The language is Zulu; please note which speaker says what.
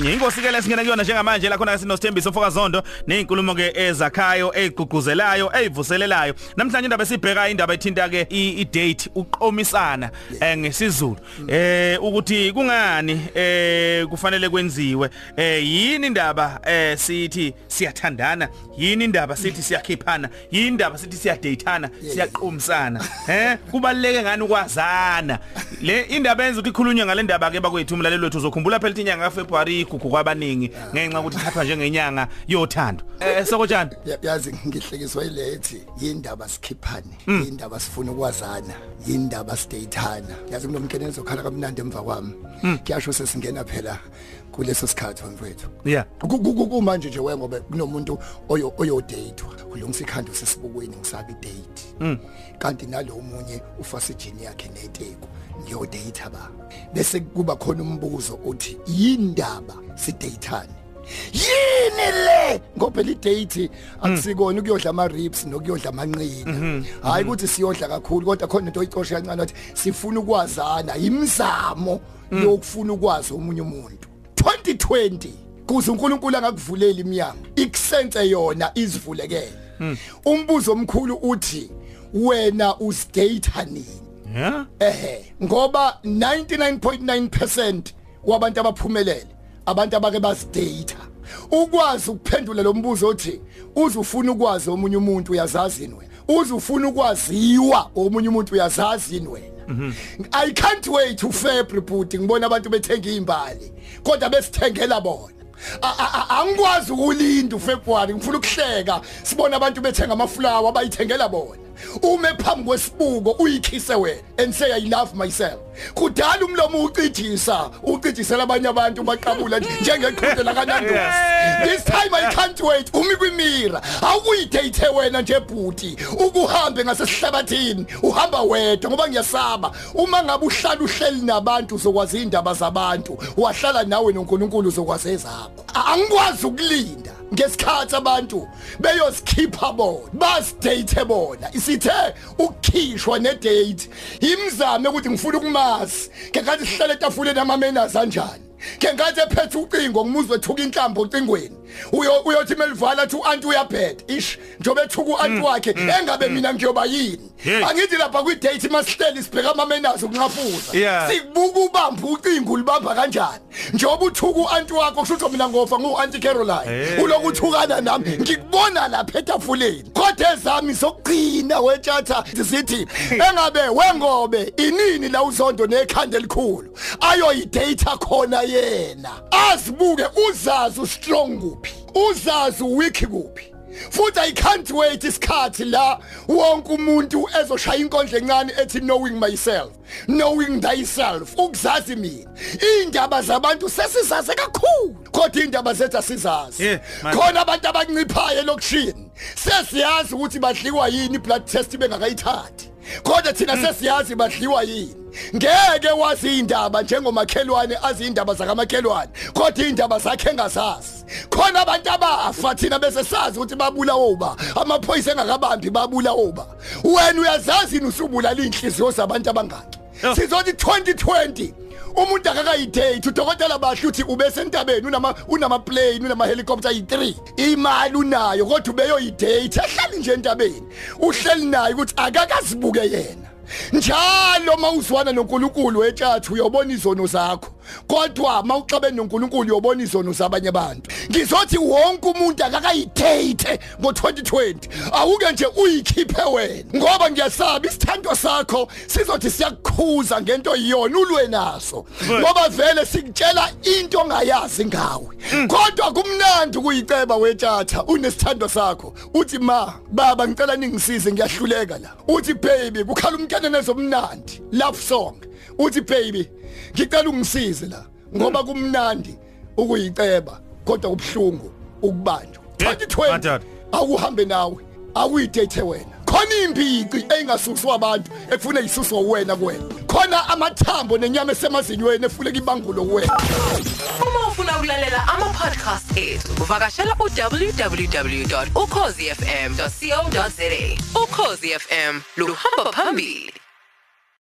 Speaker 1: Inkosi ke lesingena kuyona njengamanje la khona sinosithembiso mfokazondo nezinkulumo ke ezakhayo ezigqugquzelelayo ezivuselelayo namhlanje indaba esibheka indaba ethinta ke i-date uqomisana eh, ngesizulu. Eh ukuthi kungani eh kufanele kwenziwe? Eh yini indaba eh sithi siyathandana? Yini indaba sithi siyakhiphana? Yini indaba sithi siyadatana siyaqomisana. Eh kubaleke ngani ukwazana? Le indaba yenza ukuthi ikhulunywe ngale ndaba ke bakwethu umlaleli wethu uzokhumbula phela inyanga kaFebruary igugu kwabaningi ngenxa ukuthi ithathwa njengenyanga yothando. Eh sokotshani.
Speaker 2: Ya- yazi ngihlekiswa ilethi yindaba sikhiphane
Speaker 1: Mm.
Speaker 2: yindaba sifuna ukwazana yindaba sidayithana yazi kunomkene ezokhala kamnandi emva kwami.
Speaker 1: Mm.
Speaker 2: kuyasho sesingena phela kuleso sikhathi mfowethu.
Speaker 1: Yeah
Speaker 2: Ku- ku- ku- kumanje nje wengobe kunomuntu oyo oyodate kulungisa ikhanda sesibukweni ngisaka idate.
Speaker 1: Mm.
Speaker 2: kanti nalo munye ufasijini yakhe neteko ngiyodate ba. Bese kuba khona umbuzo uthi yindaba sidatane yini le? Ngoba le date akusikona ukuyodla ama ribs nokuyodla amanqina. Hayi ukuthi siyodla kakhulu kodwa khona into oyicosha kancane ukuthi sifuna ukwazana imizamo yokufuna ukwazi omunye umuntu. 2020 kuze uNkulunkulu angakuvulela iminyango ikusenze yona izivulekele. Umbuzo omkhulu uthi wena usidate nini?
Speaker 1: Yeah.
Speaker 2: Ehe ngoba 99.9% wabantu abaphumelele. Abantu abake basidata ukwazi ukuphendula lo mbuzo othi uzufuna ukwazi omunye umuntu uyazazi yini wena? Uzufuna ukwaziwa omunye umuntu uyazazi yini wena? I can't wait to february bhuti ngibona abantu bethenga izimbali kodwa besithengela bona. A- a- a- angikwazi ukulinda uFebruary ngifuna ukuhleka sibona abantu bethenga amaflower abayithengela bona. Ume phambi kwesibuko uyikhise wena and say i love myself. Kudala umlomo ucijisa ucijisela abanye abantu baqabula nje njengeqhude la kaNandosi. This time i can't wait. Umi kwimira. Awuyidate wena nje bhuti. Ukuhambe ngasesihlabathini uhamba wedwa ngoba ngiyasaba. Uma ngabe uhlala uhleli nabantu uzokwazi indaba zabantu. Wahlala nawe noNkulunkulu uzokwazi ezakho. Angikwazi ukulinda ngesikhathi abantu beyosikhipha bona basidate bona. Isithe ukukhishwa nedate imizamo ukuthi ngifuna ukumazi ngenkathi sihlale etafuleni amamenazi kanjani ngenkathi ephethe ucingo ngimuzwe ethuka inhlambo ocingweni. Uyo uyothi melivala athi uanti uyabheda ish njobe ethuka uanti wakhe engabe mina ngiyoba yini?
Speaker 1: Hey.
Speaker 2: Angithi lapha kwi date masihleli sibheka amamenazi ukungafuza
Speaker 1: Yeah.
Speaker 2: sikubuka ubamba ucingo ulibamba kanjani? Njoba uthuka uanti wakho kusho mina ngofa ngu-anti caroline.
Speaker 1: Hey.
Speaker 2: uloku uthukana nami ngikubona lapha etafuleni. Kodwa ezami sokuqina wetshatha sithi engabe wengobe inini la uzondo nekhanda elikhulu? Ayoyidata khona yena. Azibuke uzazi ustrong kuphi? Uzazi uweak kuphi? Futhi i can't wait isikhathi la wonke umuntu ezoshaya inkondlo encane ethi knowing myself knowing thyself. Ukuzazi mina indaba zabantu sesizazi kakhulu kodwa indaba zethu asizazi.
Speaker 1: Yeah, man.
Speaker 2: khona abantu abanciphayo elokushini sesiyazi ukuthi badliwa yini blood test bengakayithathi. Kodwa thina sesiyazi badliwa yini. Ngeke wazi indaba njengomakhelwane azi indaba zakamakhelwane kodwa indaba zakhe engazazi. Khona abantu abafa thina bese sazi ukuthi babulawa uba. Amaphoyisa engakabambi babulawa uba. Wena uyazazi yini usubulala inhliziyo zabantu abangaki?
Speaker 1: Oh.
Speaker 2: sizothi 2020 umuntu akakayidate udokotela bahle uthi ubesentabeni unama unama plane unama helicopter ayi3 imali unayo kodwa ubeyoyidate ahlali nje entabeni. Uhleli naye ukuthi akakazibuke yena. Njalo mawuzwana noNkulunkulu wetshathu uyobona izono zakho. Kodwa mawuxabene noNkulunkulu uyobona izono zabanye abantu. Ngizothi wonke umuntu akakayidate ngo2020 awuke nje uyikhiphe wena. Ngoba ngiyasaba isithando sakho sizothi siyakukhuza ngento iyona ulwe naso. Ngoba vele sikutshela into ongayazi ngawe. Kodwa kumnandi ukuyiceba wetshatha unesithando sakho. Uthi ma baba ngicela ningisize ngiyahluleka la. Uthi baby kukhala umkene nezomnandi love song. Uthi baby ngicela ungisize la ngoba kumnandi ukuyiceba kodwa kubhlungu ukubanjwa.
Speaker 1: Eh,
Speaker 2: 2020
Speaker 1: Matata.
Speaker 2: akuhambe nawe akuyidate wena. Khona impici engasuswa abantu efuna isuswa wena kuwena. Khona amathambo nenyama esemazinyweni efuleka ibangulo kuwena
Speaker 3: Uma ufuna ukulalela ama-podcast ethu uvakashela u-www.ukhozifm.co.za ukhozi fm luhamba phambili.